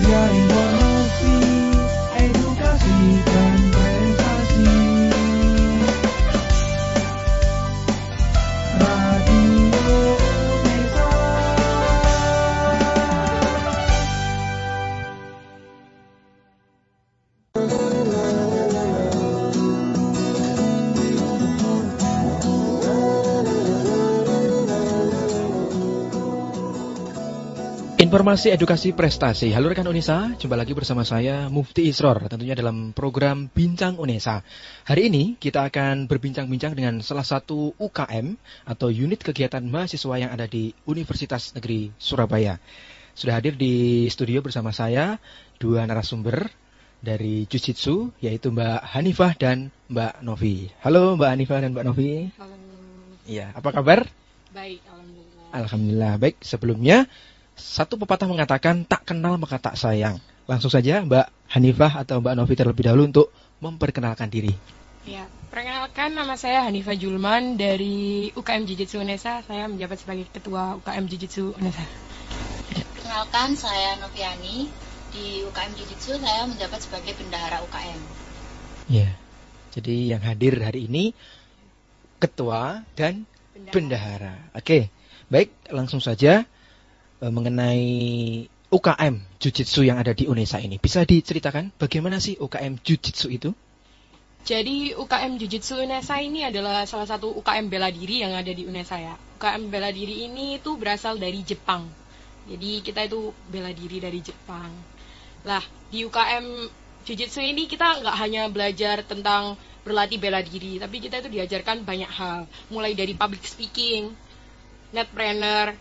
media informasi, Informasi edukasi prestasi. Halo rekan Unesa, jumpa lagi bersama saya Mufti Isror tentunya dalam program Bincang Unesa. Hari ini kita akan berbincang-bincang dengan salah satu UKM atau unit kegiatan mahasiswa yang ada di Universitas Negeri Surabaya. Sudah hadir di studio bersama saya dua narasumber dari Jujitsu yaitu Mbak Hanifah dan Mbak Novi. Halo Mbak Hanifah dan Mbak Novi. Halo. Iya, apa kabar? Baik, alhamdulillah. Alhamdulillah baik. Sebelumnya satu pepatah mengatakan tak kenal maka tak sayang. Langsung saja Mbak Hanifah atau Mbak Novi terlebih dahulu untuk memperkenalkan diri. Ya, perkenalkan nama saya Hanifah Julman dari UKM Jujitsu Unesa. Saya menjabat sebagai ketua UKM Jujitsu Unesa. Perkenalkan, saya Noviani. Di UKM Jujitsu, saya menjabat sebagai bendahara UKM. Ya. Jadi yang hadir hari ini ketua dan bendahara. Oke. Baik, langsung saja mengenai UKM Jujitsu yang ada di Unesa ini. Bisa diceritakan bagaimana sih UKM Jujitsu itu? Jadi UKM Jujitsu Unesa ini adalah salah satu UKM bela diri yang ada di Unesa ya. UKM bela diri ini tuh berasal dari Jepang. Jadi kita itu bela diri dari Jepang. Lah di UKM Jujitsu ini kita nggak hanya belajar tentang berlatih bela diri, tapi kita itu diajarkan banyak hal. Mulai dari public speaking, netpreneur,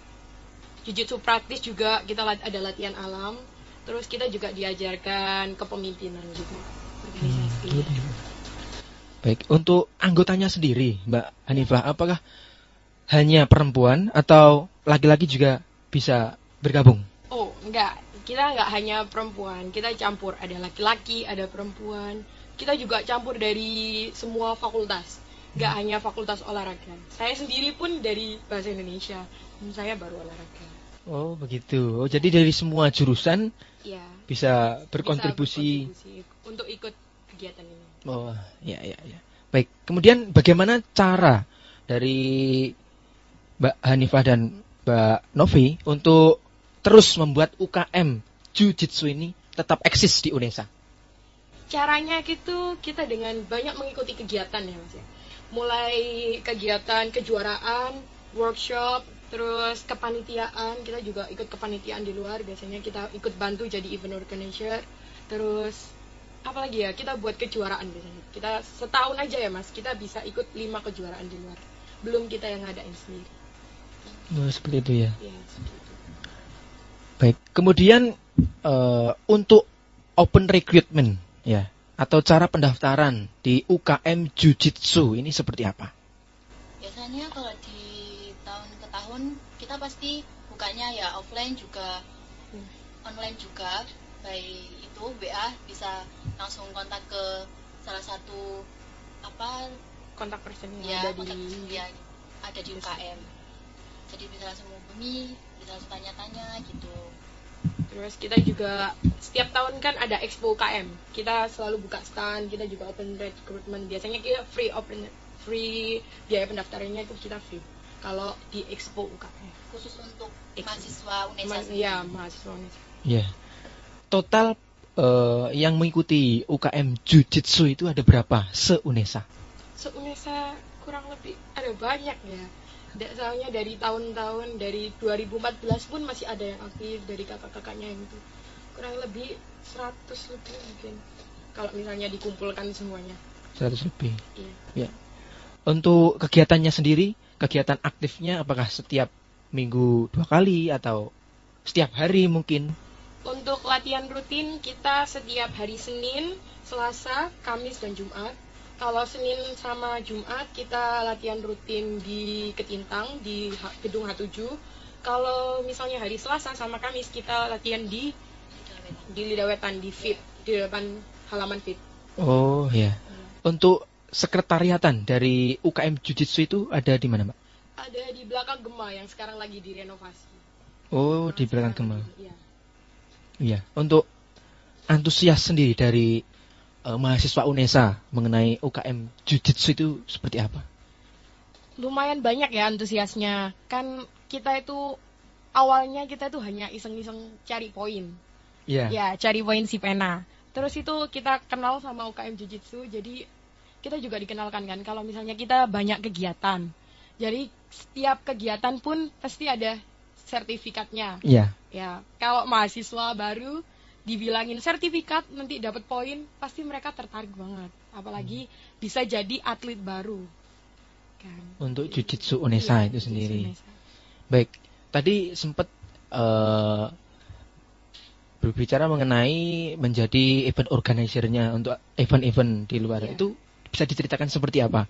Jujitsu praktis juga kita ada latihan alam. Terus kita juga diajarkan kepemimpinan gitu. Organisasi. Baik, untuk anggotanya sendiri, Mbak Hanifah, apakah hanya perempuan atau laki-laki juga bisa bergabung? Oh, enggak. Kita enggak hanya perempuan, kita campur. Ada laki-laki, ada perempuan. Kita juga campur dari semua fakultas. Enggak hanya fakultas olahraga. Saya sendiri pun dari bahasa Indonesia. Dan Saya baru olahraga. Oh, begitu. Oh, jadi dari semua jurusan Iya. bisa bisa berkontribusi. berkontribusi untuk ikut kegiatan ini. Oh, ya, ya, ya. Baik. Kemudian bagaimana cara dari Mbak Hanifah dan Mbak Novi untuk terus membuat UKM Jujitsu ini tetap eksis di Unesa? Caranya gitu kita dengan banyak mengikuti kegiatan ya Mas ya. Mulai kegiatan kejuaraan, workshop, terus kepanitiaan, kita juga ikut kepanitiaan di luar, biasanya kita ikut bantu jadi event organizer. Terus apalagi ya, kita buat kejuaraan biasanya. Kita setahun aja ya Mas, kita bisa ikut lima kejuaraan di luar. Belum kita yang ngadain sendiri. Oh, seperti itu ya. Ya, seperti itu. Baik. Kemudian eh, untuk open recruitment ya atau cara pendaftaran di UKM Jujitsu ini seperti apa? Biasanya kalau di tahun tahun, kita pasti bukanya ya offline juga, online juga. Baik itu WA bisa langsung kontak ke salah satu apa Kontak person yang ya ada kontak di ya ada di UKM. Jadi bisa langsung menghubungi, bisa langsung tanya-tanya gitu. Terus kita juga setiap tahun kan ada Expo UKM. Kita selalu buka stand, kita juga open recruitment. Biasanya kita free open free biaya pendaftarannya itu kita free. Kalau di Expo UKM. Khusus untuk Ex- mahasiswa UNESA Ma- ya, mahasiswa Unesa. Ya. Total eh, yang mengikuti UKM Jujitsu itu ada berapa se-Unesa? Se-Unesa kurang lebih ada banyak ya. Soalnya dari tahun-tahun dari 2014 pun masih ada yang aktif dari kakak-kakaknya yang itu. Kurang lebih 100 lebih mungkin. Kalau misalnya dikumpulkan semuanya. 100 lebih. Iya. Ya. Untuk kegiatannya sendiri, kegiatan aktifnya apakah setiap minggu dua kali atau setiap hari mungkin? Untuk latihan rutin kita setiap hari Senin, Selasa, Kamis, dan Jumat. Kalau Senin sama Jumat kita latihan rutin di Ketintang di gedung H7. Kalau misalnya hari Selasa sama Kamis kita latihan di di Lidawetan di FIT di depan halaman FIT. Oh ya. Untuk sekretariatan dari UKM Jujitsu itu ada di mana, Mbak? Ada di belakang Gema yang sekarang lagi direnovasi. Oh, Nah, di belakang Gema. Iya. Iya. Untuk antusias sendiri dari eh, mahasiswa UNESA mengenai UKM Jujitsu itu seperti apa? lumayan banyak ya antusiasnya. Kan kita itu awalnya kita itu hanya iseng-iseng cari poin. Iya. Ya, cari poin si pena. Terus itu kita kenal sama UKM Jujitsu, jadi kita juga dikenalkan kan kalau misalnya kita banyak kegiatan. Jadi setiap kegiatan pun pasti ada sertifikatnya. Iya. Ya, kalau mahasiswa baru dibilangin sertifikat nanti dapat poin, pasti mereka tertarik banget. Apalagi bisa jadi atlet baru. Kan. Untuk Jujitsu UNESA Iya, itu sendiri. Unesa. Baik, tadi sempat eh, berbicara mengenai menjadi event organizer-nya untuk event-event di luar. Iya. Itu bisa diceritakan seperti apa?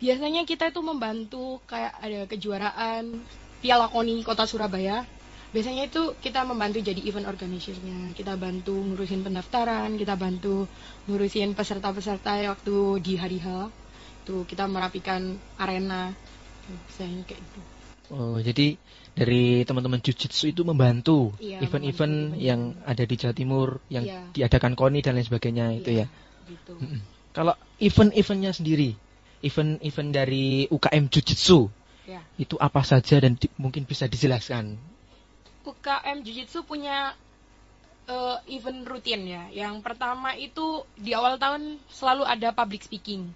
Biasanya kita itu membantu kayak ada kejuaraan Piala Koni Kota Surabaya. Biasanya itu kita membantu jadi event organizer-nya. Kita bantu ngurusin pendaftaran, kita bantu ngurusin peserta-peserta waktu di hari H. Tuh kita merapikan arena. Biasanya kayak gitu. Oh, jadi dari teman-teman Jujitsu itu membantu Iya, event-event membantu yang ada di Jawa Timur yang Iya. diadakan KONI dan lain sebagainya itu Iya, ya. Gitu. Mm-mm. Kalau event-eventnya sendiri, event-event dari UKM Jujitsu Ya. itu apa saja dan di- mungkin bisa dijelaskan? UKM Jujitsu punya eh, event rutin ya. Yang pertama itu di awal tahun selalu ada public speaking.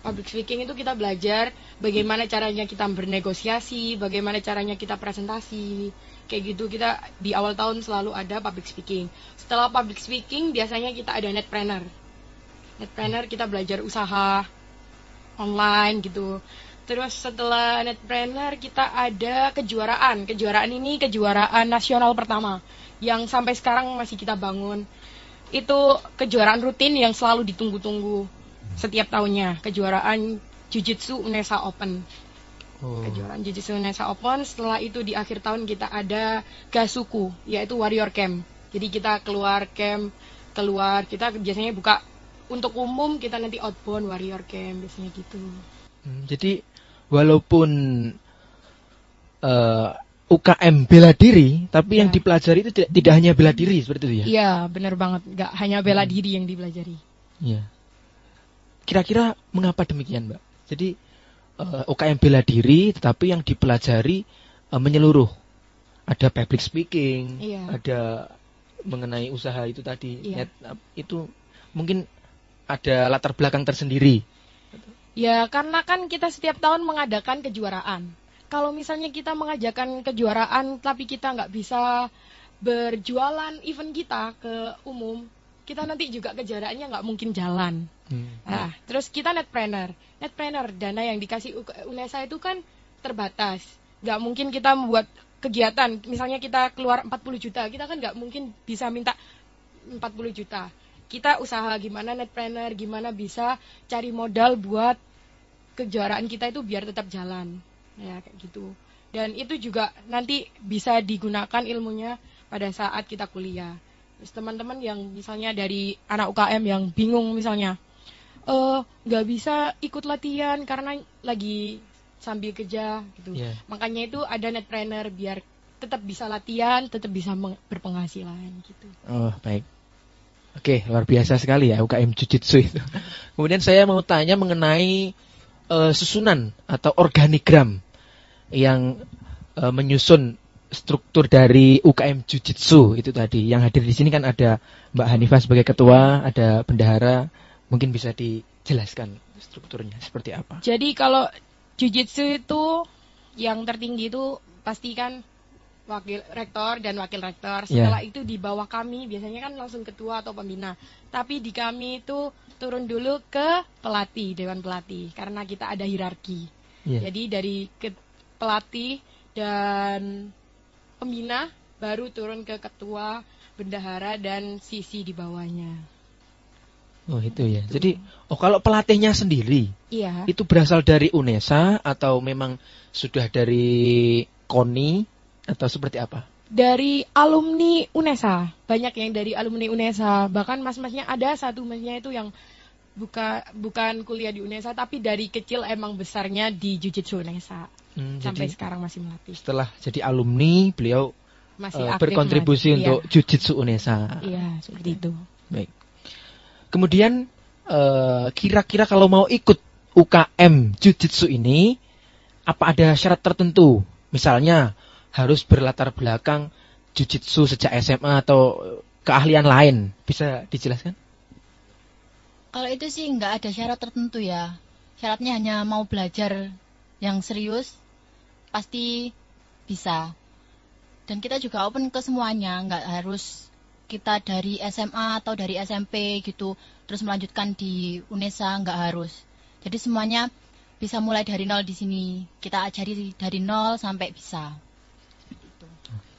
Public speaking itu kita belajar bagaimana caranya kita bernegosiasi, bagaimana caranya kita presentasi. Kayak gitu kita di awal tahun selalu ada public speaking. Setelah public speaking biasanya kita ada netpreneur. Netpreneur kita belajar usaha online gitu. Terus setelah netpreneur kita ada kejuaraan. Kejuaraan ini kejuaraan nasional pertama yang sampai sekarang masih kita bangun. Itu kejuaraan rutin yang selalu ditunggu-tunggu setiap tahunnya. Kejuaraan Jujitsu Unesa Open. Oh. Kejuaraan Jujitsu Unesa Open. Setelah itu di akhir tahun kita ada Gasuku, yaitu Warrior Camp. Jadi kita keluar camp, keluar kita biasanya buka untuk umum kita nanti outbound Warrior Camp biasanya gitu. Hmm, Jadi walaupun eh, UKM bela diri, tapi yang Ya. dipelajari itu tidak, tidak hanya bela diri seperti itu ya? Iya, benar banget. Nggak hanya bela diri yang dipelajari. Iya. Kira-kira mengapa demikian, Mbak? Jadi eh, UKM bela diri, tetapi yang dipelajari eh, menyeluruh. Ada public speaking, Iya. ada mengenai usaha itu tadi. Iya. Net- itu mungkin ada latar belakang tersendiri. Ya, karena kan kita setiap tahun mengadakan kejuaraan. Kalau misalnya kita mengajakan kejuaraan tapi kita nggak bisa berjualan event kita ke umum, kita nanti juga kejuaraannya nggak mungkin jalan. Hmm. Nah, terus kita netpreneur. Netpreneur dana yang dikasih UNESA itu kan terbatas. Nggak mungkin kita membuat kegiatan, misalnya kita keluar 40 juta, kita kan nggak mungkin bisa minta 40 juta. Kita usaha gimana netpreneur, gimana bisa cari modal buat kejuaraan kita itu biar tetap jalan. Ya, kayak gitu. Dan itu juga nanti bisa digunakan ilmunya pada saat kita kuliah. Terus teman-teman yang misalnya dari anak UKM yang bingung misalnya, eh nggak bisa ikut latihan karena lagi sambil kerja gitu. Iya. Makanya itu ada netpreneur biar tetap bisa latihan, tetap bisa berpenghasilan gitu. Oh, baik. Oke, luar biasa sekali ya UKM Jujitsu itu. Kemudian saya mau tanya mengenai eh, susunan atau organigram yang eh, menyusun struktur dari UKM Jujitsu itu tadi. Yang hadir di sini kan ada Mbak Hanifah sebagai ketua, ada bendahara. Mungkin bisa dijelaskan strukturnya seperti apa? Jadi kalau jujitsu itu yang tertinggi itu pasti kan wakil rektor dan wakil rektor. Ya. Setelah itu di bawah kami biasanya kan langsung ketua atau pembina. Tapi di kami itu turun dulu ke pelatih, dewan pelatih karena kita ada hierarki. Iya. Jadi dari ke pelatih dan pembina baru turun ke ketua, bendahara dan sisi di bawahnya. Oh, itu ya. Jadi, oh kalau pelatihnya sendiri Iya. itu berasal dari UNESA atau memang sudah dari KONI atau seperti apa? dari alumni UNESA banyak yang dari alumni UNESA bahkan mas-masnya ada satu masnya itu yang buka bukan kuliah di UNESA tapi dari kecil emang besarnya di Jujitsu UNESA Hmm, sampai jadi sekarang masih melatih setelah jadi alumni beliau masih aktif, berkontribusi Mas. untuk Jujitsu Unesa. Iya, iya seperti itu. Baik. Kemudian eh, kira-kira kalau mau ikut UKM Jujitsu ini apa ada syarat tertentu? Misalnya harus berlatar belakang Jujitsu sejak SMA atau keahlian lain. Bisa dijelaskan? Kalau itu sih nggak ada syarat tertentu ya. Syaratnya hanya mau belajar yang serius, pasti bisa. Dan kita juga open ke semuanya, nggak harus kita dari SMA atau dari SMP gitu, terus melanjutkan di UNESA nggak harus. Jadi semuanya bisa mulai dari nol di sini. Kita ajari dari nol sampai bisa.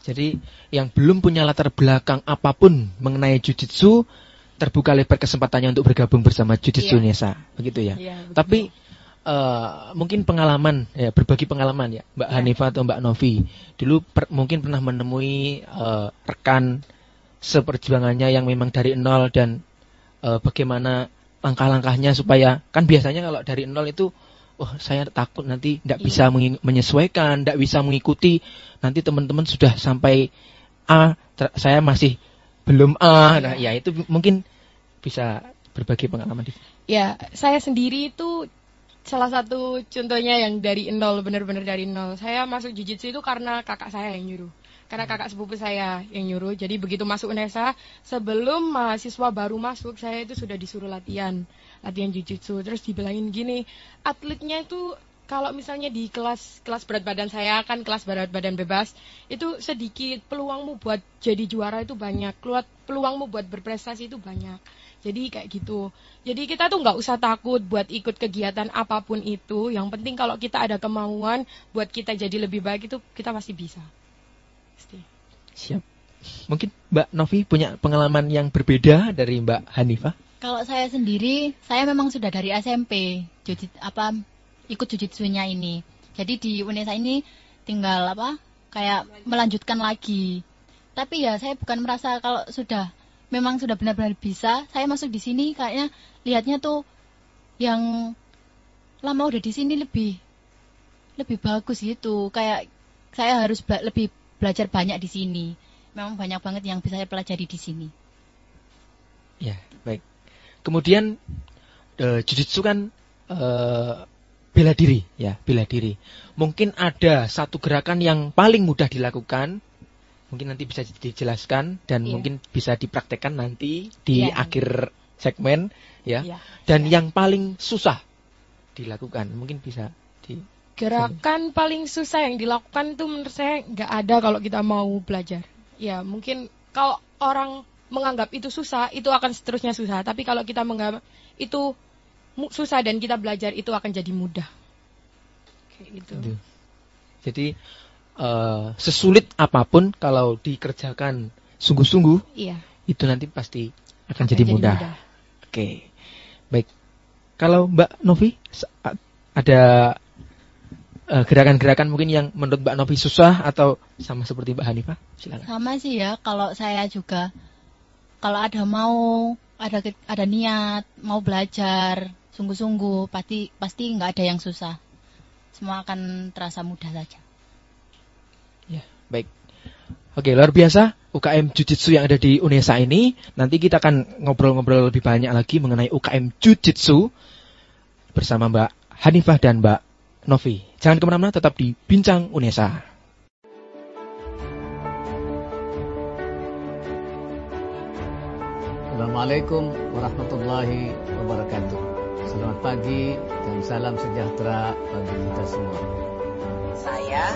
Jadi yang belum punya latar belakang apa pun mengenai Jujitsu terbuka lebar kesempatannya untuk bergabung bersama Jujitsu Iya. Unesa. Begitu ya. Iya, betul. Tapi eh, mungkin pengalaman ya berbagi pengalaman ya Mbak Ya. Hanifah atau Mbak Novi dulu per- mungkin pernah menemui eh, rekan seperjuangannya yang memang dari nol dan eh, bagaimana langkah-langkahnya supaya kan biasanya kalau dari nol itu oh saya takut nanti tidak Iya. bisa menyesuaikan tidak bisa mengikuti nanti teman-teman sudah sampai A saya masih belum A nah ya itu mungkin bisa berbagi pengalaman di Ya, saya sendiri itu salah satu contohnya yang dari nol, benar-benar dari nol. Saya masuk jujitsu itu karena kakak saya yang nyuruh. Karena kakak sepupu saya yang nyuruh. Jadi begitu masuk UNESA, sebelum mahasiswa baru masuk, saya itu sudah disuruh latihan. Latihan jujitsu. Terus dibilangin gini, atletnya itu kalau misalnya di kelas kelas berat badan saya kan kelas berat badan bebas itu sedikit peluangmu buat jadi juara itu banyak keluar peluangmu buat berprestasi itu banyak jadi kayak gitu jadi kita tuh nggak usah takut buat ikut kegiatan apa pun itu yang penting kalau kita ada kemauan buat kita jadi lebih baik itu kita pasti bisa Pasti. Siap. Mungkin Mbak Novi punya pengalaman yang berbeda dari Mbak Hanifah. Kalau saya sendiri, saya memang sudah dari SMP jujit apa ikut jujitsunya ini. Jadi di UNESA ini tinggal apa kayak melanjutkan lagi. Tapi ya saya bukan merasa kalau sudah memang sudah benar-benar bisa, saya masuk di sini kayaknya lihatnya tuh yang lama udah di sini lebih lebih bagus gitu. Kayak saya harus bela- lebih belajar banyak di sini. Memang banyak banget yang bisa saya pelajari di sini. Ya, baik. Kemudian eh, jujitsu kan eh, bela diri, ya, bela diri. Mungkin ada satu gerakan yang paling mudah dilakukan. Mungkin nanti bisa dijelaskan dan Iya. mungkin bisa dipraktekkan nanti di Iya. akhir segmen, ya. Iya. Dan yang paling susah dilakukan, mungkin bisa di Gerakan paling susah yang dilakukan tuh menurut saya nggak ada kalau kita mau belajar. Ya mungkin kalau orang menganggap itu susah, itu akan seterusnya susah. Tapi kalau kita menganggap itu susah dan kita belajar, itu akan jadi mudah. Kayak gitu. Gitu. Jadi eh, sesulit apa pun kalau dikerjakan sungguh-sungguh Iya. itu nanti pasti akan, jadi, mudah. mudah. Oke, baik. Kalau Mbak Novi ada eh, gerakan-gerakan mungkin yang menurut Mbak Novi susah atau sama seperti Mbak Hanifah? Silakan. Sama sih ya, kalau saya juga kalau ada mau ada ada niat mau belajar sungguh-sungguh pasti pasti nggak ada yang susah. Semua akan terasa mudah saja. Ya, baik. Oke, luar biasa UKM Jujitsu yang ada di UNESA ini. Nanti kita akan ngobrol-ngobrol lebih banyak lagi mengenai UKM Jujitsu bersama Mbak Hanifah dan Mbak Novi. Jangan ke mana-mana, tetap di Bincang UNESA. Assalamualaikum warahmatullahi wabarakatuh. Selamat pagi dan salam sejahtera bagi kita semua. Saya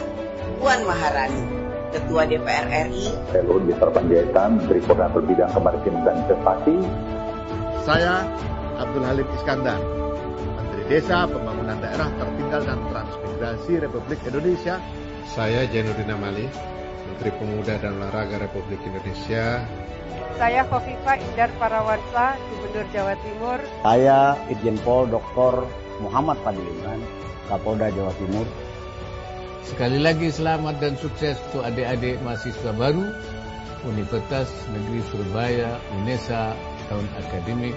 Puan Maharani, Ketua DPR RI Saya Luhut Binsar Panjaitan, Menteri Koordinator Bidang Kemaritiman dan Investasi. Saya Abdul Halim Iskandar, Menteri Desa, Pembangunan Daerah Tertinggal dan Transmigrasi Republik Indonesia. Saya Jainuddin Amali, Menteri Pemuda dan Olahraga Republik Indonesia. Saya Kofifa Indar Parawansa, Gubernur Jawa Timur. Saya Irjen Pol Dr. Muhammad Fadliman, Kapolda Jawa Timur. Sekali lagi selamat dan sukses untuk adik-adik mahasiswa baru Universitas Negeri Surabaya UNESA tahun akademik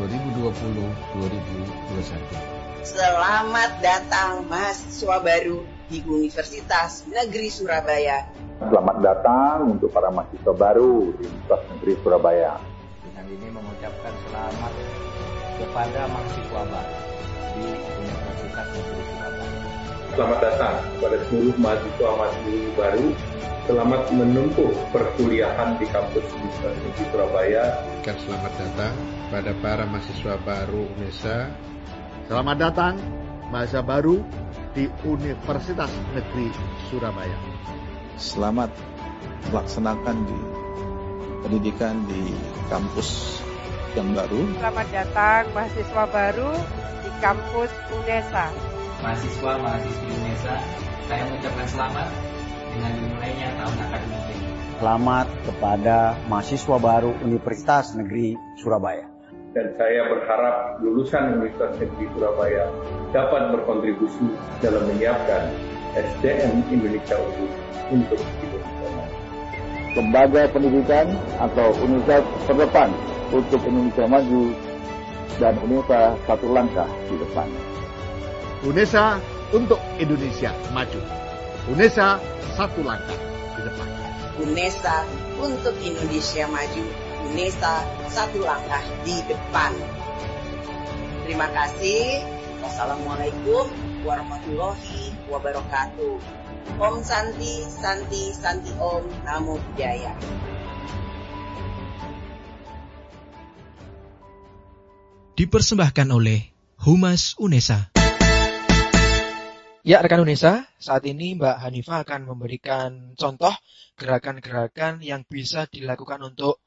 2020-2021. Selamat datang mahasiswa baru di Universitas Negeri Surabaya. Selamat datang untuk para mahasiswa baru di Universitas Negeri Surabaya. Dengan ini mengucapkan selamat kepada mahasiswa baru di Universitas Negeri Surabaya. Selamat datang kepada seluruh mahasiswa-mahasiswa baru. Selamat menempuh perkuliahan di kampus Universitas Negeri Surabaya. Dan selamat datang pada para mahasiswa baru UNESA. Selamat datang mahasiswa baru di Universitas Negeri Surabaya. Selamat melaksanakan di pendidikan di kampus yang baru. Selamat datang mahasiswa baru di kampus UNESA. Mahasiswa mahasiswi UNESA, saya mengucapkan selamat dengan dimulainya tahun akademik ini. Selamat kepada mahasiswa baru Universitas Negeri Surabaya. Dan saya berharap lulusan Universitas Negeri Surabaya dapat berkontribusi dalam menyiapkan SDM Indonesia unggul untuk Indonesia. Lembaga pendidikan atau universitas terdepan untuk Indonesia maju dan UNESA satu langkah di depan. UNESA untuk Indonesia maju. UNESA satu langkah di depan. UNESA untuk Indonesia maju. UNESA satu langkah di depan. Terima kasih. Wassalamualaikum warahmatullahi wabarakatuh. Om Santi, Santi, Santi Om, Namo Buddhaya. Dipersembahkan oleh Humas Unesa. Ya, rekan Unesa, saat ini Mbak Hanifah akan memberikan contoh gerakan-gerakan yang bisa dilakukan untuk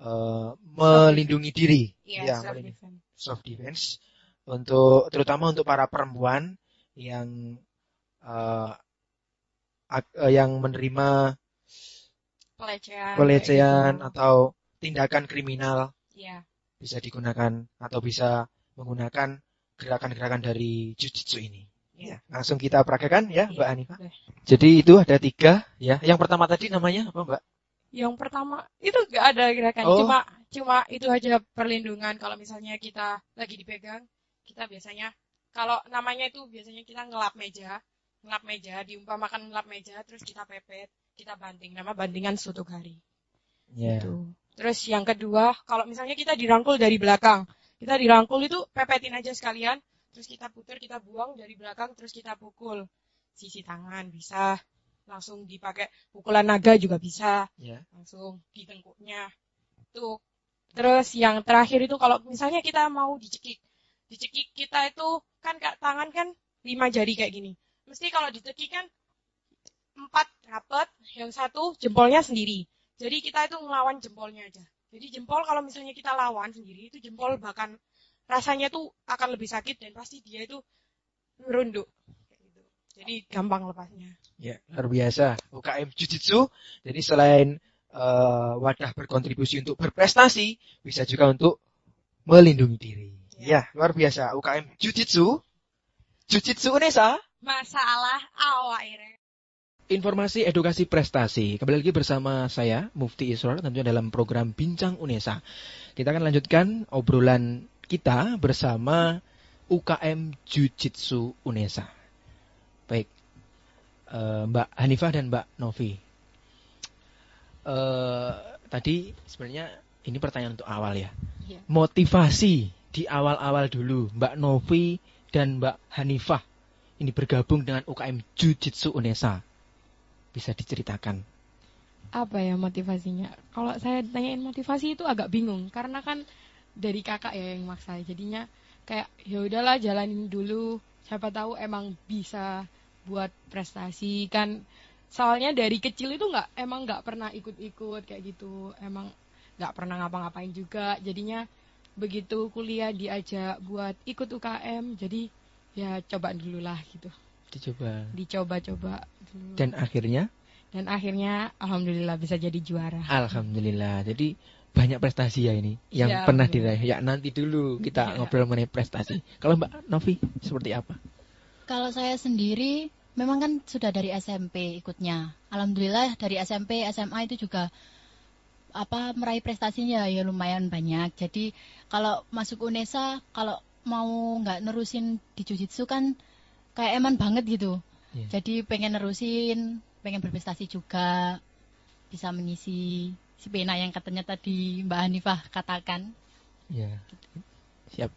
uh, melindungi diri. Iya, ya, self melindungi- defense. self defense untuk terutama untuk para perempuan yang uh, ak- uh, yang menerima Pelecehan. pelecehan atau tindakan kriminal Iya. bisa digunakan atau bisa menggunakan gerakan-gerakan dari jujitsu ini. Ya, langsung kita praktekkan ya, Mbak Hanifah. boleh. Jadi itu ada tiga ya. Yang pertama tadi namanya apa, Mbak? Yang pertama itu nggak ada gerakan, Oh. cuma cuma itu aja perlindungan. Kalau misalnya kita lagi dipegang, kita biasanya kalau namanya itu biasanya kita ngelap meja, ngelap meja, diumpamakan ngelap meja, terus kita pepet, kita banting, nama bantingan sutuk hari. Ya. Gitu. Terus yang kedua, kalau misalnya kita dirangkul dari belakang, kita dirangkul itu pepetin aja sekalian, terus kita putar, kita buang dari belakang, terus kita pukul sisi tangan bisa, langsung dipakai pukulan naga juga bisa, Ya. langsung di tengkuknya. Tuh. Terus yang terakhir itu kalau misalnya kita mau dicekik, dicekik kita itu kan kak tangan kan lima jari kayak gini. Mesti kalau dicekik kan empat rapat, yang satu jempolnya sendiri. Jadi kita itu ngelawan jempolnya aja. Jadi jempol kalau misalnya kita lawan sendiri itu jempol bahkan rasanya tuh akan lebih sakit dan pasti dia itu merunduk. Jadi gampang lepasnya. Ya, luar biasa. UKM Jujitsu. Jadi selain eh, wadah berkontribusi untuk berprestasi, bisa juga untuk melindungi diri. Ya, luar biasa. UKM Jujitsu. Jujitsu Unesa. Masalah awak ini. Informasi edukasi prestasi. Kembali lagi bersama saya, Mufti Israr, tentunya dalam program Bincang Unesa. Kita akan lanjutkan obrolan kita bersama UKM Jujitsu Unesa. Baik, Eh, Mbak Hanifah dan Mbak Novi. Eh, tadi sebenarnya ini pertanyaan untuk awal ya. Iya. Motivasi di awal-awal dulu, Mbak Novi dan Mbak Hanifah ini bergabung dengan UKM Jujitsu Unesa. Bisa diceritakan. apa ya motivasinya? Kalau saya ditanyain motivasi itu agak bingung karena kan dari kakak ya yang maksa. Jadinya kayak ya udahlah jalanin dulu. Siapa tahu emang bisa buat prestasi kan. Soalnya dari kecil itu nggak emang nggak pernah ikut-ikut kayak gitu. Emang nggak pernah ngapa-ngapain juga. Jadinya begitu kuliah diajak buat ikut UKM. Jadi ya coba dulu lah gitu. Dicoba. Dicoba-coba dulu. Dan akhirnya, Dan akhirnya alhamdulillah bisa jadi juara. Alhamdulillah. Jadi banyak prestasi ya ini yang Ya, pernah diraih. Ya nanti dulu kita Ya. ngobrol mengenai prestasi. Kalau Mbak Novi seperti apa? Kalau saya sendiri memang kan sudah dari SMP ikutnya. Alhamdulillah dari SMP, SMA itu juga apa meraih prestasinya ya lumayan banyak. Jadi kalau masuk UNESA kalau mau nggak nerusin di jujitsu kan kayak eman banget gitu. Iya. Jadi pengen nerusin, pengen berprestasi juga, bisa mengisi si pena yang katanya tadi Mbak Hanifah katakan. Ya. Siap.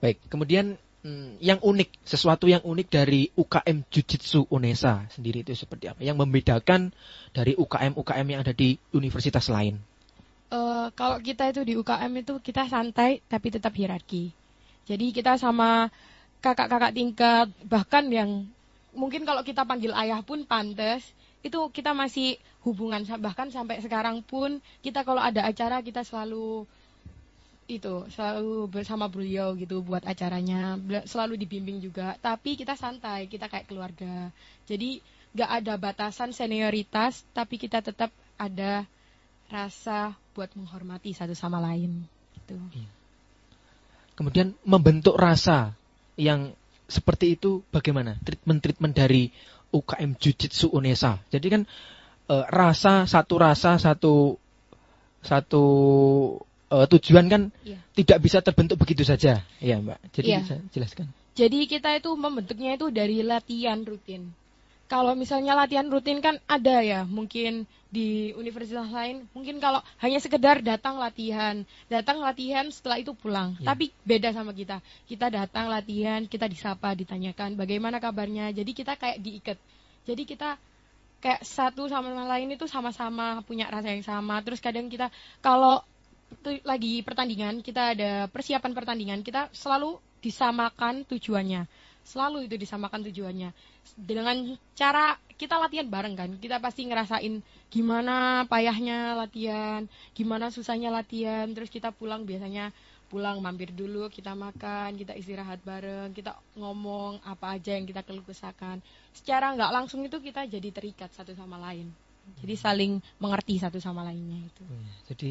Baik, kemudian hmm, yang unik, sesuatu yang unik dari UKM Jujitsu Unesa sendiri itu seperti apa? Yang membedakan dari UKM-UKM yang ada di universitas lain. Eh, kalau kita itu di UKM itu kita santai tapi tetap hierarki. Jadi kita sama kakak-kakak tingkat bahkan yang mungkin kalau kita panggil ayah pun pantas itu kita masih hubungan bahkan sampai sekarang pun kita kalau ada acara kita selalu itu selalu bersama beliau gitu buat acaranya selalu dibimbing juga tapi kita santai kita kayak keluarga jadi nggak ada batasan senioritas tapi kita tetap ada rasa buat menghormati satu sama lain gitu. Kemudian membentuk rasa yang seperti itu bagaimana? Treatment-treatment dari UKM Jujitsu Unesa. Jadi kan eh, rasa satu rasa satu satu eh, tujuan kan Iya. tidak bisa terbentuk begitu saja, ya Mbak. Jadi bisa jelaskan. Jadi kita itu membentuknya itu dari latihan rutin. Kalau misalnya latihan rutin kan ada ya, mungkin di universitas lain, mungkin kalau hanya sekedar datang latihan, datang latihan setelah itu pulang. Ya. Tapi beda sama kita. Kita datang latihan, kita disapa, ditanyakan bagaimana kabarnya. Jadi kita kayak diikat. Jadi kita kayak satu sama lain itu sama-sama punya rasa yang sama. Terus kadang kita kalau lagi pertandingan, kita ada persiapan pertandingan, kita selalu disamakan tujuannya. Selalu itu disamakan tujuannya. Dengan cara kita latihan bareng kan, kita pasti ngerasain gimana payahnya latihan, gimana susahnya latihan, terus kita pulang biasanya pulang mampir dulu, kita makan, kita istirahat bareng, kita ngomong apa aja yang kita keluh kesahkan. Secara nggak langsung itu kita jadi terikat satu sama lain. Jadi saling mengerti satu sama lainnya itu. Jadi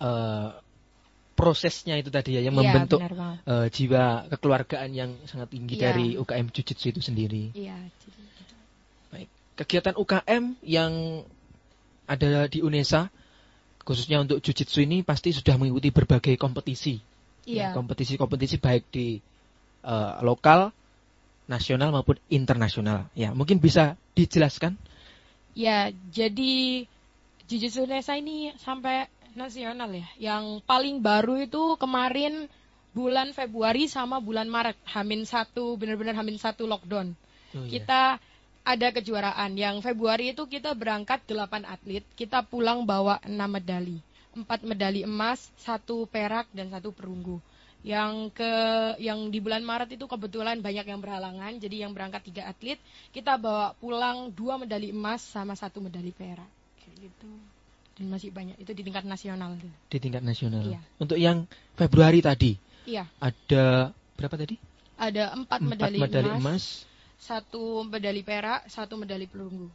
eh, prosesnya itu tadi ya yang Iya, membentuk eh, jiwa kekeluargaan yang sangat tinggi Iya. dari UKM Jujitsu itu sendiri. Iya, Baik. Kegiatan UKM yang ada di UNESA khususnya untuk Jujitsu ini pasti sudah mengikuti berbagai kompetisi. Ya, Iya. kompetisi-kompetisi baik di eh, lokal, nasional maupun internasional. Ya, mungkin bisa dijelaskan. Ya, jadi Jujutsu Nesa ini sampai nasional ya. Yang paling baru itu kemarin bulan Februari sama bulan Maret. Hamin satu, benar-benar Hamin satu lockdown. Oh, iya. Kita ada kejuaraan. Yang Februari itu kita berangkat 8 atlet. Kita pulang bawa 6 medali. 4 medali emas, satu perak, dan satu perunggu. Yang ke yang di bulan Maret itu kebetulan banyak yang berhalangan, jadi yang berangkat tiga atlet, kita bawa pulang dua medali emas sama satu medali perak. Kayak gitu. Dan masih banyak itu di tingkat nasional. Di tingkat nasional. Iya. Untuk yang Februari tadi Iya, ada berapa tadi? ada empat, Empat medali, medali emas, emas. satu medali perak, satu medali perunggu.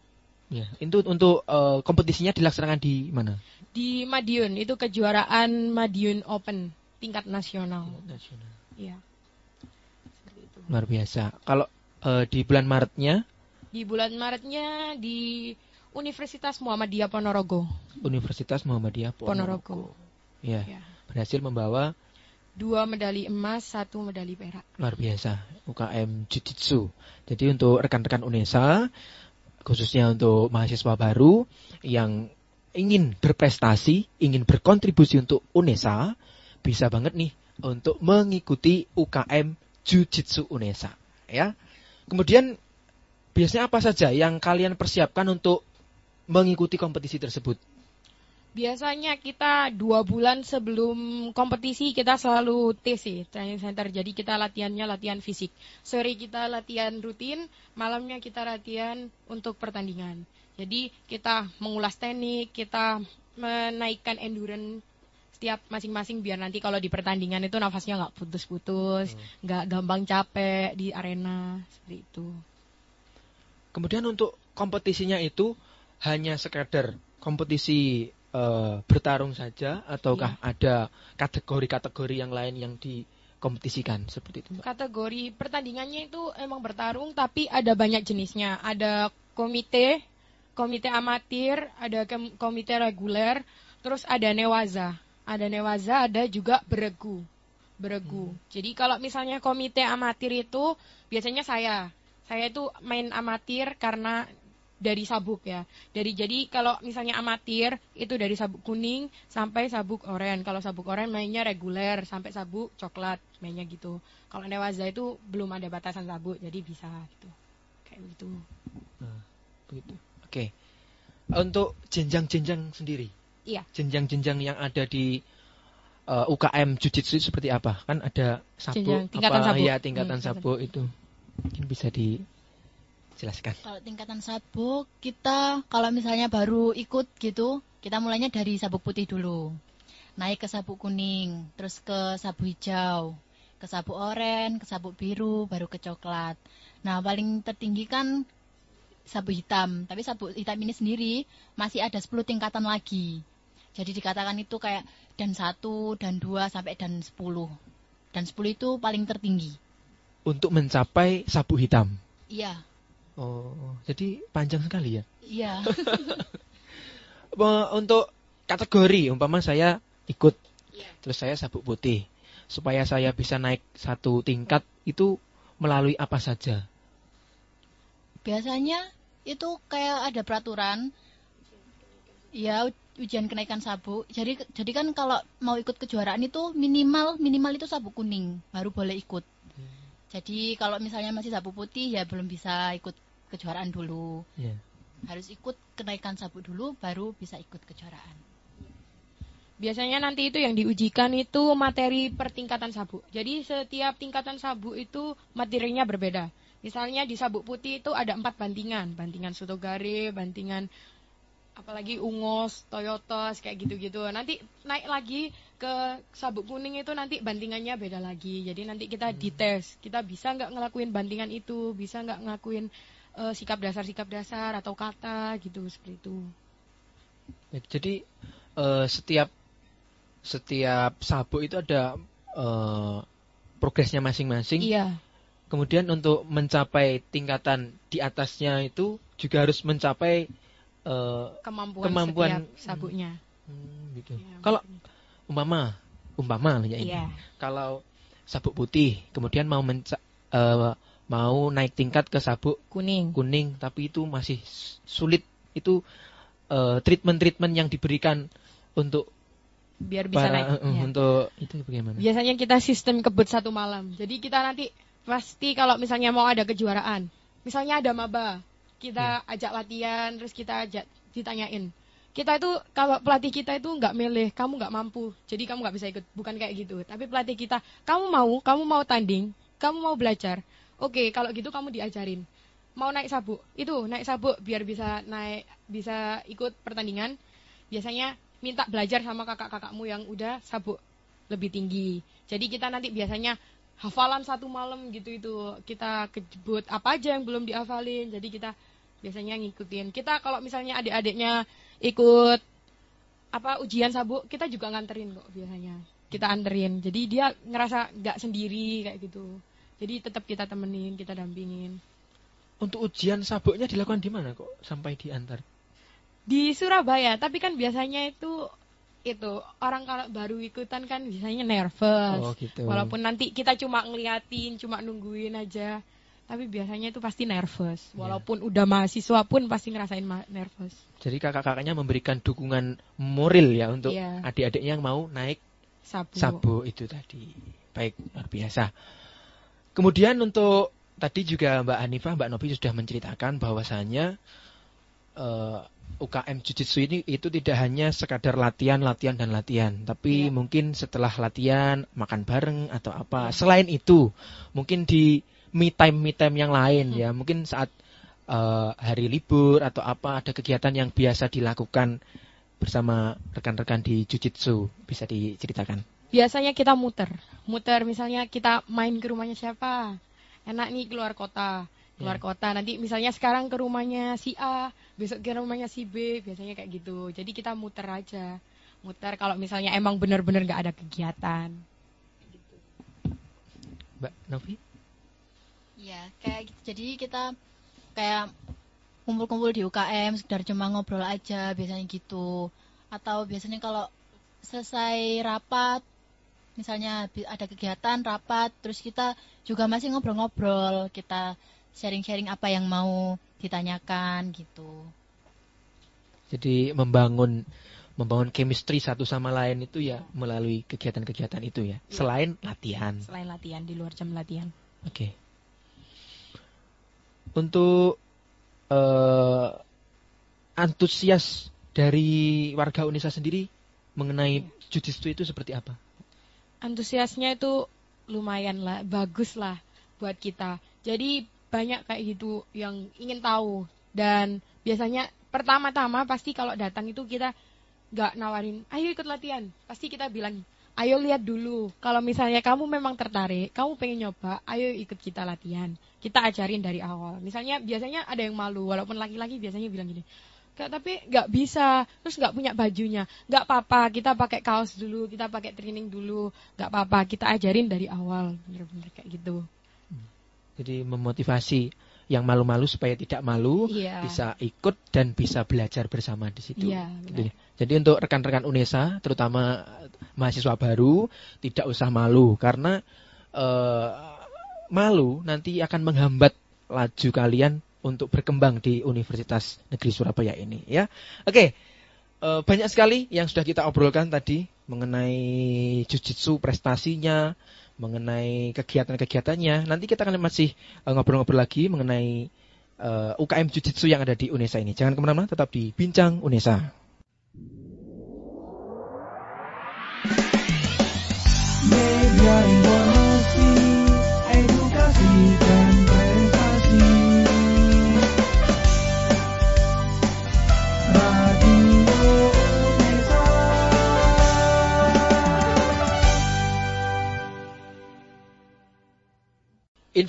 Ya, itu untuk eh, kompetisinya dilaksanakan di mana? Di Madiun itu kejuaraan Madiun Open tingkat nasional. Nasional. Iya. Luar biasa. Kalau eh, di bulan Maretnya Di bulan Maretnya di Universitas Muhammadiyah Ponorogo. Universitas Muhammadiyah Ponorogo. Ya, Ya. berhasil membawa Dua medali emas, satu medali perak. luar biasa UKM Jujitsu. Jadi untuk rekan-rekan UNESA khususnya untuk mahasiswa baru yang ingin berprestasi, ingin berkontribusi untuk UNESA, bisa banget nih untuk mengikuti UKM Jujitsu UNESA, ya. Kemudian biasanya apa saja yang kalian persiapkan untuk mengikuti kompetisi tersebut? Biasanya kita dua bulan sebelum kompetisi kita selalu TC, training center. Jadi kita latihannya latihan fisik. Sore kita latihan rutin, malamnya kita latihan untuk pertandingan. Jadi kita mengulas teknik, kita menaikkan endurance setiap masing-masing biar nanti kalau di pertandingan itu nafasnya nggak putus-putus, nggak gampang capek di arena seperti itu. Kemudian untuk kompetisinya itu hanya sekadar kompetisi eh, bertarung saja ataukah ada kategori-kategori yang lain yang dikompetisikan seperti itu? Mbak? Kategori pertandingannya itu emang bertarung tapi ada banyak jenisnya. Ada komite, komite amatir, ada komite reguler, terus ada newaza. Ada newaza, ada juga beregu. Beregu. Jadi kalau misalnya komite amatir itu biasanya saya. Saya itu main amatir karena dari sabuk ya. Dari jadi kalau misalnya amatir itu dari sabuk kuning sampai sabuk oranye. Kalau sabuk oranye mainnya reguler sampai sabuk coklat mainnya gitu. Kalau Newaza itu belum ada batasan sabuk jadi bisa gitu. Kayak gitu. Nah, begitu. Oke. Untuk jenjang-jenjang sendiri. Iya. Jenjang-jenjang yang ada di uh, UKM Jujitsu seperti apa? Kan ada sabuk Jenjang, tingkatan apa sabuk. ya tingkatan Hmm, sabuk itu. Mungkin bisa dijelaskan. Kalau tingkatan sabuk, kita kalau misalnya baru ikut gitu, kita mulainya dari sabuk putih dulu. Naik ke sabuk kuning, terus ke sabuk hijau, ke sabuk oranye, ke sabuk biru, baru ke coklat. Nah, paling tertinggi kan sabuk hitam. Tapi sabuk hitam ini sendiri masih ada 10 tingkatan lagi. Jadi dikatakan itu kayak dan 1, dan 2, sampai dan 10. Dan 10 itu paling tertinggi. Untuk mencapai sabuk hitam. Iya, Oh, jadi panjang sekali ya. iya. Untuk kategori umpama saya ikut terus saya sabuk putih supaya saya bisa naik satu tingkat itu melalui apa saja Biasanya itu kayak ada peraturan ya ujian kenaikan sabuk. Jadi jadi kan kalau mau ikut kejuaraan itu minimal minimal itu sabuk kuning baru boleh ikut. Jadi kalau misalnya masih sabuk putih ya belum bisa ikut kejuaraan dulu. ya Harus ikut kenaikan sabuk dulu baru bisa ikut kejuaraan. Biasanya nanti itu yang diujikan itu materi pertingkatan sabuk. Jadi setiap tingkatan sabuk itu materinya berbeda. Misalnya di sabuk putih itu ada empat bantingan, bantingan sotogare, bantingan apalagi ungos, toyotos kayak gitu-gitu. Nanti naik lagi ke sabuk kuning itu nanti bantingannya beda lagi. Jadi nanti kita dites, kita bisa nggak ngelakuin bantingan itu, bisa nggak ngelakuin eh, sikap dasar-sikap dasar atau kata gitu seperti itu. Ya, jadi eh, setiap setiap sabuk itu ada eh, progresnya masing-masing Iya. kemudian untuk mencapai tingkatan di atasnya itu juga harus mencapai eh, Kemampuan, kemampuan setiap sabuknya. Hmm, gitu. Kalau umpama umpama ya ini. Iya. Kalau sabuk putih kemudian mau menca- eh, mau naik tingkat ke sabuk kuning. Kuning tapi itu masih sulit itu eh, treatment-treatment yang diberikan untuk biar bisa para naik. eh, Iya. untuk itu bagaimana? Biasanya kita sistem kebut satu malam. Jadi kita nanti pasti kalau misalnya mau ada kejuaraan, misalnya ada maba, kita ajak latihan, terus kita ajak ditanyain. Kita itu kalau pelatih kita itu nggak milih, kamu nggak mampu, jadi kamu nggak bisa ikut. Bukan kayak gitu. Tapi pelatih kita, kamu mau, kamu mau tanding, kamu mau belajar. Oke, kalau gitu kamu diajarin. Mau naik sabuk, itu naik sabuk biar bisa naik, bisa ikut pertandingan. Biasanya minta belajar sama kakak-kakakmu yang udah sabuk lebih tinggi. Jadi kita nanti biasanya hafalan satu malam gitu itu kita kejebut apa aja yang belum dihafalin. Jadi kita biasanya ngikutin. Kita kalau misalnya adik-adiknya ikut apa ujian sabuk, kita juga nganterin kok biasanya. Kita anterin. Jadi dia ngerasa nggak sendiri kayak gitu. Jadi tetap kita temenin, kita dampingin. Untuk ujian sabuknya dilakukan di mana kok sampai diantar? Di Surabaya, tapi kan biasanya itu itu orang kalau baru ikutan kan biasanya nervous. Oh, gitu. Walaupun nanti kita cuma ngeliatin, cuma nungguin aja. Tapi biasanya itu pasti nervous. Iya. Walaupun udah mahasiswa pun pasti ngerasain ma- nervous. Jadi kakak-kakaknya memberikan dukungan moral ya untuk Iya. adik-adiknya yang mau naik Sabuk. sabuk itu tadi. Baik, luar biasa. Kemudian untuk tadi juga Mbak Hanifah, Mbak Novi sudah menceritakan bahwasanya eh, UKM Jujitsu ini itu tidak hanya sekadar latihan, latihan dan latihan, tapi mungkin setelah latihan makan bareng atau apa. Selain itu, mungkin di me time me time yang lain ya, mungkin saat eh, hari libur atau apa ada kegiatan yang biasa dilakukan bersama rekan-rekan di Jujitsu bisa diceritakan. Biasanya kita muter. Muter misalnya kita main ke rumahnya siapa. Enak nih keluar kota. Keluar Iya. kota. Nanti misalnya sekarang ke rumahnya si A, besok ke rumahnya si B, biasanya kayak gitu. Jadi kita muter aja. Muter kalau misalnya emang bener-bener nggak ada kegiatan. Mbak Novi? Ya, kayak gitu. Jadi kita kayak kumpul-kumpul di UKM sekedar cuma ngobrol aja biasanya gitu. Atau biasanya kalau selesai rapat misalnya ada kegiatan rapat terus kita juga masih ngobrol-ngobrol, kita sharing-sharing apa yang mau ditanyakan gitu. Jadi membangun membangun chemistry satu sama lain itu ya melalui kegiatan-kegiatan itu ya. Iya. Selain latihan. Selain latihan di luar jam latihan. Oke. Untuk eh, antusias dari warga Unesa sendiri mengenai jujitsu itu seperti apa? Antusiasnya itu lumayan lah, bagus lah buat kita. Jadi banyak kayak gitu yang ingin tahu dan biasanya pertama-tama pasti kalau datang itu kita nggak nawarin, ayo ikut latihan. Pasti kita bilang, ayo lihat dulu. Kalau misalnya kamu memang tertarik, kamu pengen nyoba, ayo ikut kita latihan. Kita ajarin dari awal. Misalnya biasanya ada yang malu, walaupun laki-laki biasanya bilang gini, Kak, tapi nggak bisa, terus nggak punya bajunya. Nggak apa-apa, kita pakai kaos dulu, kita pakai training dulu. Nggak apa-apa, kita ajarin dari awal. Bener-bener kayak gitu. Jadi memotivasi yang malu-malu supaya tidak malu, Iya. bisa ikut dan bisa belajar bersama di situ. Iya, Gitu ya. Jadi untuk rekan-rekan UNESA, terutama mahasiswa baru, tidak usah malu karena eh, malu nanti akan menghambat laju kalian untuk berkembang di Universitas Negeri Surabaya ini, ya. Oke, eh, banyak sekali yang sudah kita obrolkan tadi mengenai jujitsu prestasinya, mengenai kegiatan-kegiatannya. Nanti kita akan masih eh, ngobrol-ngobrol lagi mengenai eh, UKM Jujitsu yang ada di UNESA ini. Jangan ke mana-mana, tetap di Bincang UNESA. Media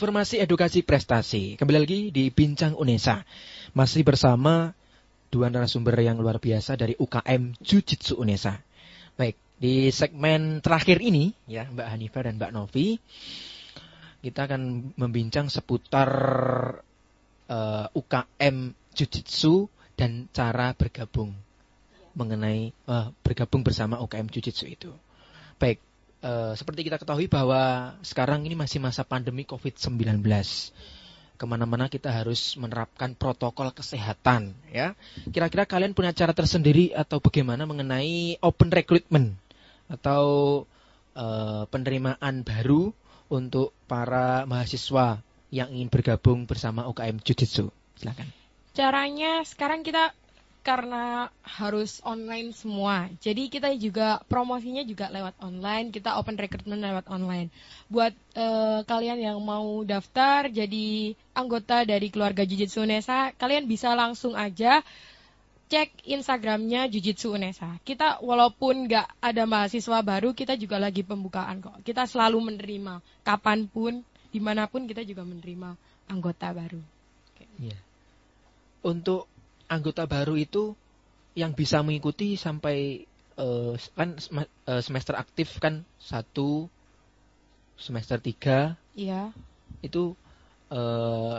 Informasi edukasi prestasi. Kembali lagi di Bincang UNESA. Masih bersama dua narasumber yang luar biasa dari UKM Jujitsu UNESA. Baik, di segmen terakhir ini ya Mbak Hanifah dan Mbak Novi kita akan membincang seputar eh, UKM Jujitsu dan cara bergabung mengenai eh, bergabung bersama UKM Jujitsu itu. Baik, eh, seperti kita ketahui bahwa sekarang ini masih masa pandemi COVID-19. Ke mana-mana kita harus menerapkan protokol kesehatan. Ya, kira-kira kalian punya cara tersendiri atau bagaimana mengenai open recruitment atau eh, penerimaan baru untuk para mahasiswa yang ingin bergabung bersama UKM Jujitsu? Silakan. Caranya sekarang kita karena harus online semua. Jadi kita juga promosinya juga lewat online, kita open recruitment lewat online. Buat eh, kalian yang mau daftar jadi anggota dari keluarga Jujitsu Unesa, kalian bisa langsung aja cek Instagramnya Jujitsu Unesa. Kita walaupun nggak ada mahasiswa baru, kita juga lagi pembukaan kok. Kita selalu menerima, kapan pun, di mana pun kita juga menerima anggota baru. Iya. Untuk anggota baru itu yang bisa mengikuti sampai eh, kan eh, semester aktif kan satu semester tiga Iya. itu eh,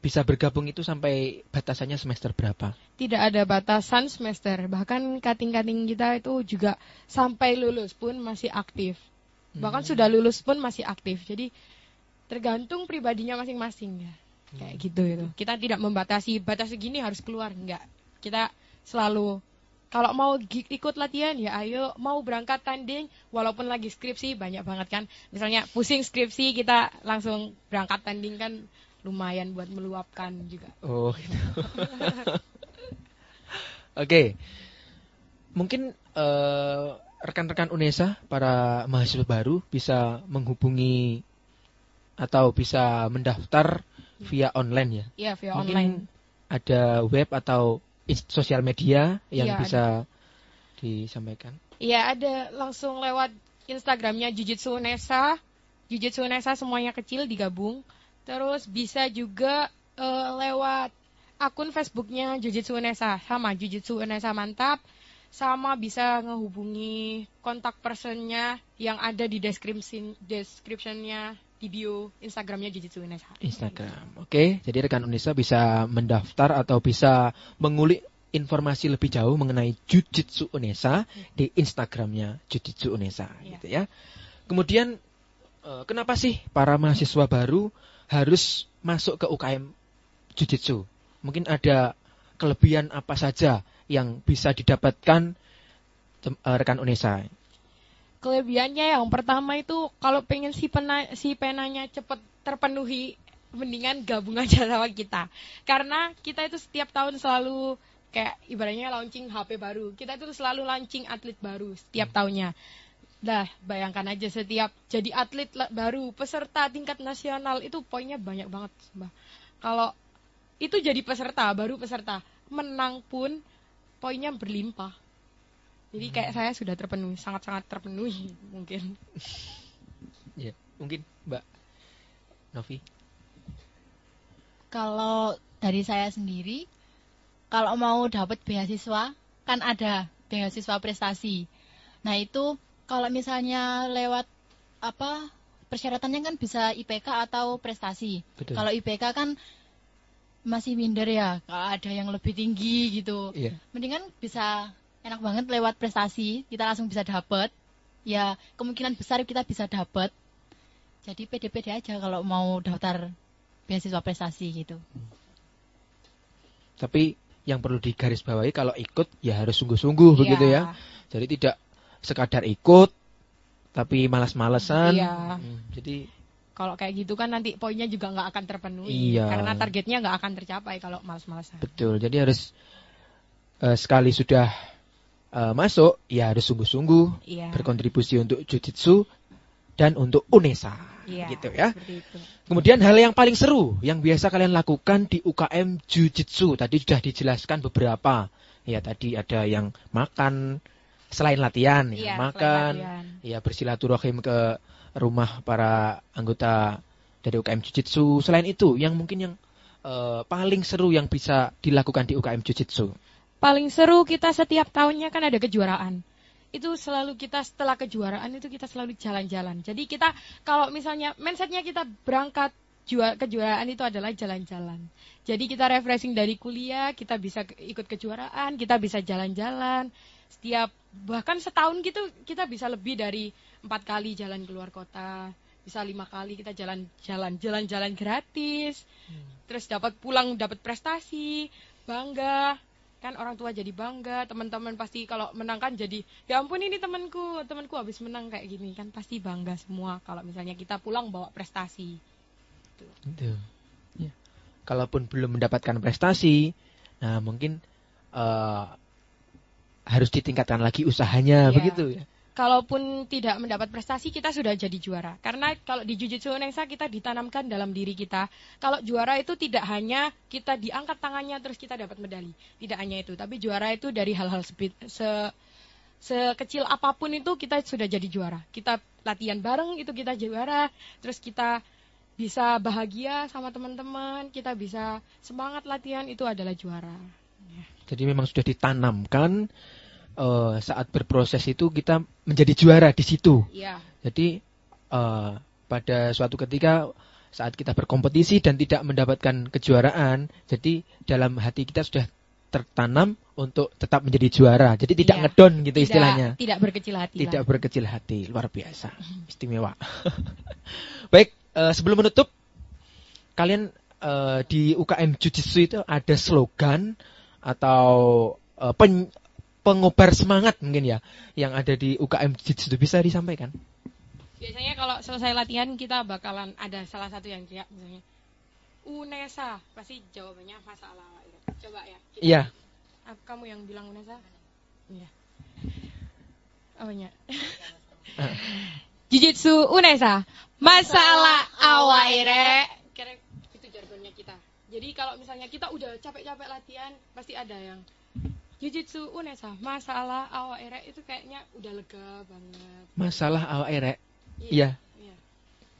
bisa bergabung itu sampai batasannya semester berapa? Tidak ada batasan semester, bahkan kating-kating kita itu juga sampai lulus pun masih aktif. Bahkan sudah lulus pun masih aktif. Jadi tergantung pribadinya masing-masing ya. Kayak gitu itu. Kita tidak membatasi batas segini harus keluar enggak. Kita selalu kalau mau ikut latihan ya ayo mau berangkat tanding walaupun lagi skripsi banyak banget kan. Misalnya pusing skripsi kita langsung berangkat tanding kan lumayan buat meluapkan juga. Oh, gitu. Oke. Mungkin eh, rekan-rekan UNESA para mahasiswa baru bisa menghubungi atau bisa mendaftar via online ya. Iya, via Mungkin online. Ada web atau sosial media yang Iya, bisa disampaikan. Iya ada langsung lewat Instagramnya Jujitsu Unesa, Jujitsu Unesa semuanya kecil digabung. Terus bisa juga eh, lewat akun Facebooknya Jujitsu Unesa sama Jujitsu Unesa mantap. Sama bisa ngehubungi kontak personnya yang ada di deskripsi descriptionnya di bio Instagramnya Jujitsu Unesa. Instagram. Oke, jadi rekan Unesa bisa mendaftar atau bisa mengulik informasi lebih jauh mengenai Jujitsu Unesa di Instagramnya Jujitsu Unesa, gitu ya. Kemudian eh, kenapa sih para mahasiswa baru harus masuk ke UKM Jujitsu? Mungkin ada kelebihan apa saja yang bisa didapatkan eh, rekan Unesa? Kelebihannya yang pertama itu kalau pengen si pena, si penanya cepet terpenuhi mendingan gabung aja sama kita. Karena kita itu setiap tahun selalu kayak ibaratnya launching HP baru. Kita itu selalu launching atlet baru setiap tahunnya. Dah, bayangkan aja setiap jadi atlet baru, peserta tingkat nasional itu poinnya banyak banget, Mbak. Kalau itu jadi peserta, baru peserta, menang pun poinnya berlimpah. Jadi kayak saya sudah terpenuhi, sangat-sangat terpenuhi mungkin. Ya, mungkin Mbak Novi. Kalau dari saya sendiri, kalau mau dapat beasiswa, kan ada beasiswa prestasi. Nah itu kalau misalnya lewat apa persyaratannya kan bisa IPK atau prestasi. Betul. Kalau IPK kan masih minder ya, kalau ada yang lebih tinggi gitu. Iya. Mendingan bisa enak banget lewat prestasi, kita langsung bisa dapat. Ya kemungkinan besar kita bisa dapat. Jadi pede-pede aja kalau mau daftar beasiswa prestasi gitu. Tapi yang perlu digarisbawahi kalau ikut ya harus sungguh-sungguh Iya. begitu ya. Jadi tidak sekadar ikut tapi malas-malesan. Iya. Hmm, Jadi Kalau kayak gitu kan nanti poinnya juga nggak akan terpenuhi. Iya. Karena targetnya nggak akan tercapai kalau males-malesan. betul. Jadi harus eh, sekali sudah eh, masuk ya harus sungguh-sungguh Iya. berkontribusi untuk jujitsu dan untuk UNESA. Iya, gitu ya. itu. Kemudian hal yang paling seru yang biasa kalian lakukan di UKM Jujitsu tadi sudah dijelaskan beberapa. Ya tadi ada yang makan selain latihan, ya, Iya, selain makan, latihan. ya bersilaturahim ke rumah para anggota dari UKM Jujitsu. Selain itu, yang mungkin yang eh, paling seru yang bisa dilakukan di UKM Jujitsu. Paling seru kita setiap tahunnya kan ada kejuaraan. Itu selalu kita setelah kejuaraan itu kita selalu jalan-jalan. Jadi kita kalau misalnya mindsetnya kita berangkat jua- kejuaraan itu adalah jalan-jalan. Jadi kita refreshing dari kuliah, kita bisa ikut kejuaraan, kita bisa jalan-jalan. Setiap bahkan setahun gitu kita bisa lebih dari empat kali jalan keluar kota, bisa lima kali kita jalan-jalan, jalan-jalan gratis. Terus dapat pulang dapat prestasi, bangga kan orang tua jadi bangga teman-teman pasti kalau menang kan jadi ya ampun ini temanku temanku habis menang kayak gini kan pasti bangga semua kalau misalnya kita pulang bawa prestasi Gitu. Ya. Kalaupun belum mendapatkan prestasi, nah mungkin eh, harus ditingkatkan lagi usahanya, Iya. begitu ya. Kalaupun tidak mendapat prestasi kita sudah jadi juara. Karena kalau di Jujutsu Unesa kita ditanamkan dalam diri kita. Kalau juara itu tidak hanya kita diangkat tangannya terus kita dapat medali. Tidak hanya itu tapi juara itu dari hal-hal se sekecil apa pun itu kita sudah jadi juara. Kita latihan bareng itu kita juara terus kita bisa bahagia sama teman-teman kita bisa semangat latihan itu adalah juara. Jadi memang sudah ditanamkan eh, saat berproses itu kita menjadi juara di situ. Iya. Jadi eh, pada suatu ketika saat kita berkompetisi dan tidak mendapatkan kejuaraan, jadi dalam hati kita sudah tertanam untuk tetap menjadi juara. Jadi tidak Iya. ngedon gitu Tidak- istilahnya. tidak berkecil hati Tidak lah. berkecil hati, luar biasa. Istimewa. Baik, eh, sebelum menutup kalian eh, di UKM Jujitsu itu ada slogan atau eh, pen- pengobar semangat mungkin ya yang ada di UKM Jujitsu itu bisa disampaikan? Biasanya kalau selesai latihan kita bakalan ada salah satu yang teriak misalnya Unesa. Pasti jawabannya masalah coba ya. Kita- Iya. Ah, kamu yang bilang Unesa? Iya. Apanya? Jujitsu Unesa. Masalah awaire. Kira itu jargonnya kita. Jadi kalau misalnya kita udah capek-capek latihan pasti ada yang Jujitsu Unesa masalah awaire itu kayaknya udah lega banget Masalah awak erek. Iya. Iya.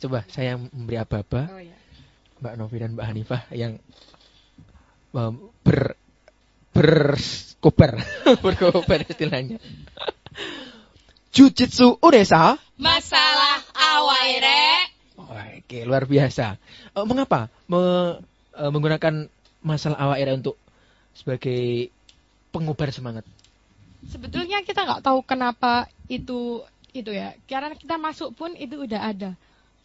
Coba saya memberi aba-aba. Oh, iya. Mbak Novi dan Mbak Hanifah yang um, ber berkobar berkobar istilahnya. Jujitsu Unesa. masalah awaire Oke, luar biasa. Eh, mengapa me- eh, menggunakan masalah awak untuk sebagai pengobar semangat? sebetulnya kita nggak tahu kenapa itu itu ya karena kita masuk pun itu udah ada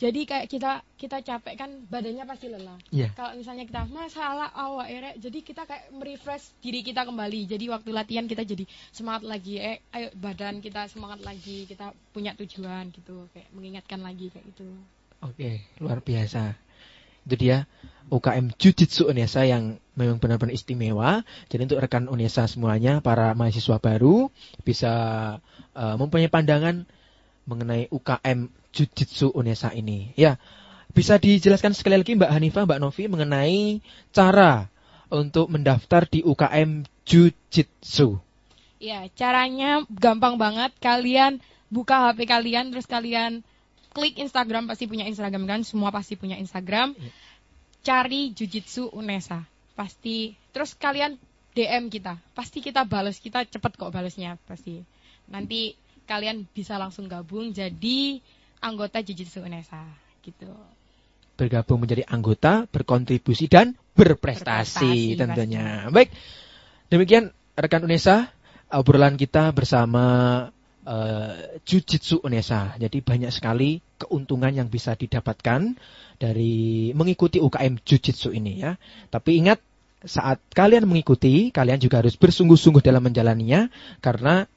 Jadi kayak kita kita capek kan badannya pasti lelah. Iya. Kalau misalnya kita masalah awak erek, jadi kita kayak merefresh diri kita kembali. Jadi waktu latihan kita jadi semangat lagi. Eh, ayo badan kita semangat lagi. Kita punya tujuan gitu. Kayak mengingatkan lagi kayak gitu. Oke, luar biasa. Itu dia UKM Jujitsu Unesa yang memang benar-benar istimewa. Jadi untuk rekan Unesa semuanya, para mahasiswa baru bisa uh, mempunyai pandangan mengenai UKM Jujitsu Unesa ini. Ya, bisa dijelaskan sekali lagi Mbak Hanifah, Mbak Novi mengenai cara untuk mendaftar di UKM Jujitsu. Ya, caranya gampang banget. Kalian buka HP kalian, terus kalian klik Instagram, pasti punya Instagram kan? Semua pasti punya Instagram. Cari Jujitsu Unesa. Pasti. Terus kalian DM kita. Pasti kita balas. Kita cepet kok balasnya. Pasti. Nanti kalian bisa langsung gabung jadi anggota Jujitsu Unesa. Gitu. Bergabung menjadi anggota, berkontribusi dan berprestasi, Berprestasi, tentunya. Baik. Demikian rekan Unesa obrolan kita bersama uh, Jujitsu Unesa. Jadi banyak sekali keuntungan yang bisa didapatkan dari mengikuti UKM Jujitsu ini ya. Tapi ingat saat kalian mengikuti, kalian juga harus bersungguh-sungguh dalam menjalaninya karena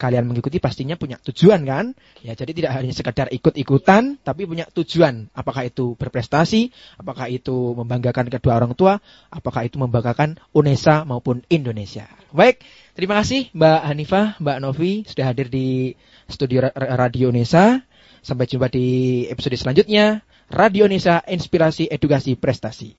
kalian mengikuti pastinya punya tujuan kan? Ya, jadi tidak hanya sekedar ikut-ikutan tapi punya tujuan. Apakah itu berprestasi, apakah itu membanggakan kedua orang tua, apakah itu membanggakan UNESA maupun Indonesia. Baik, terima kasih Mbak Hanifah, Mbak Novi sudah hadir di studio Radio UNESA. Sampai jumpa di episode selanjutnya. Radio Indonesia Inspirasi Edukasi Prestasi.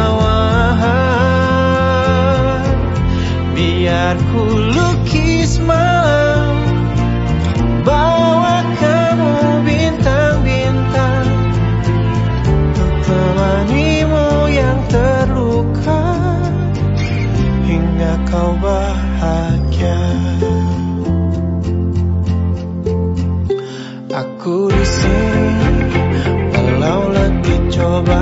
Biar ku lukis malam Bawa kamu bintang-bintang Untuk temanimu yang terluka Hingga kau bahagia. Aku di sini Walau letih coba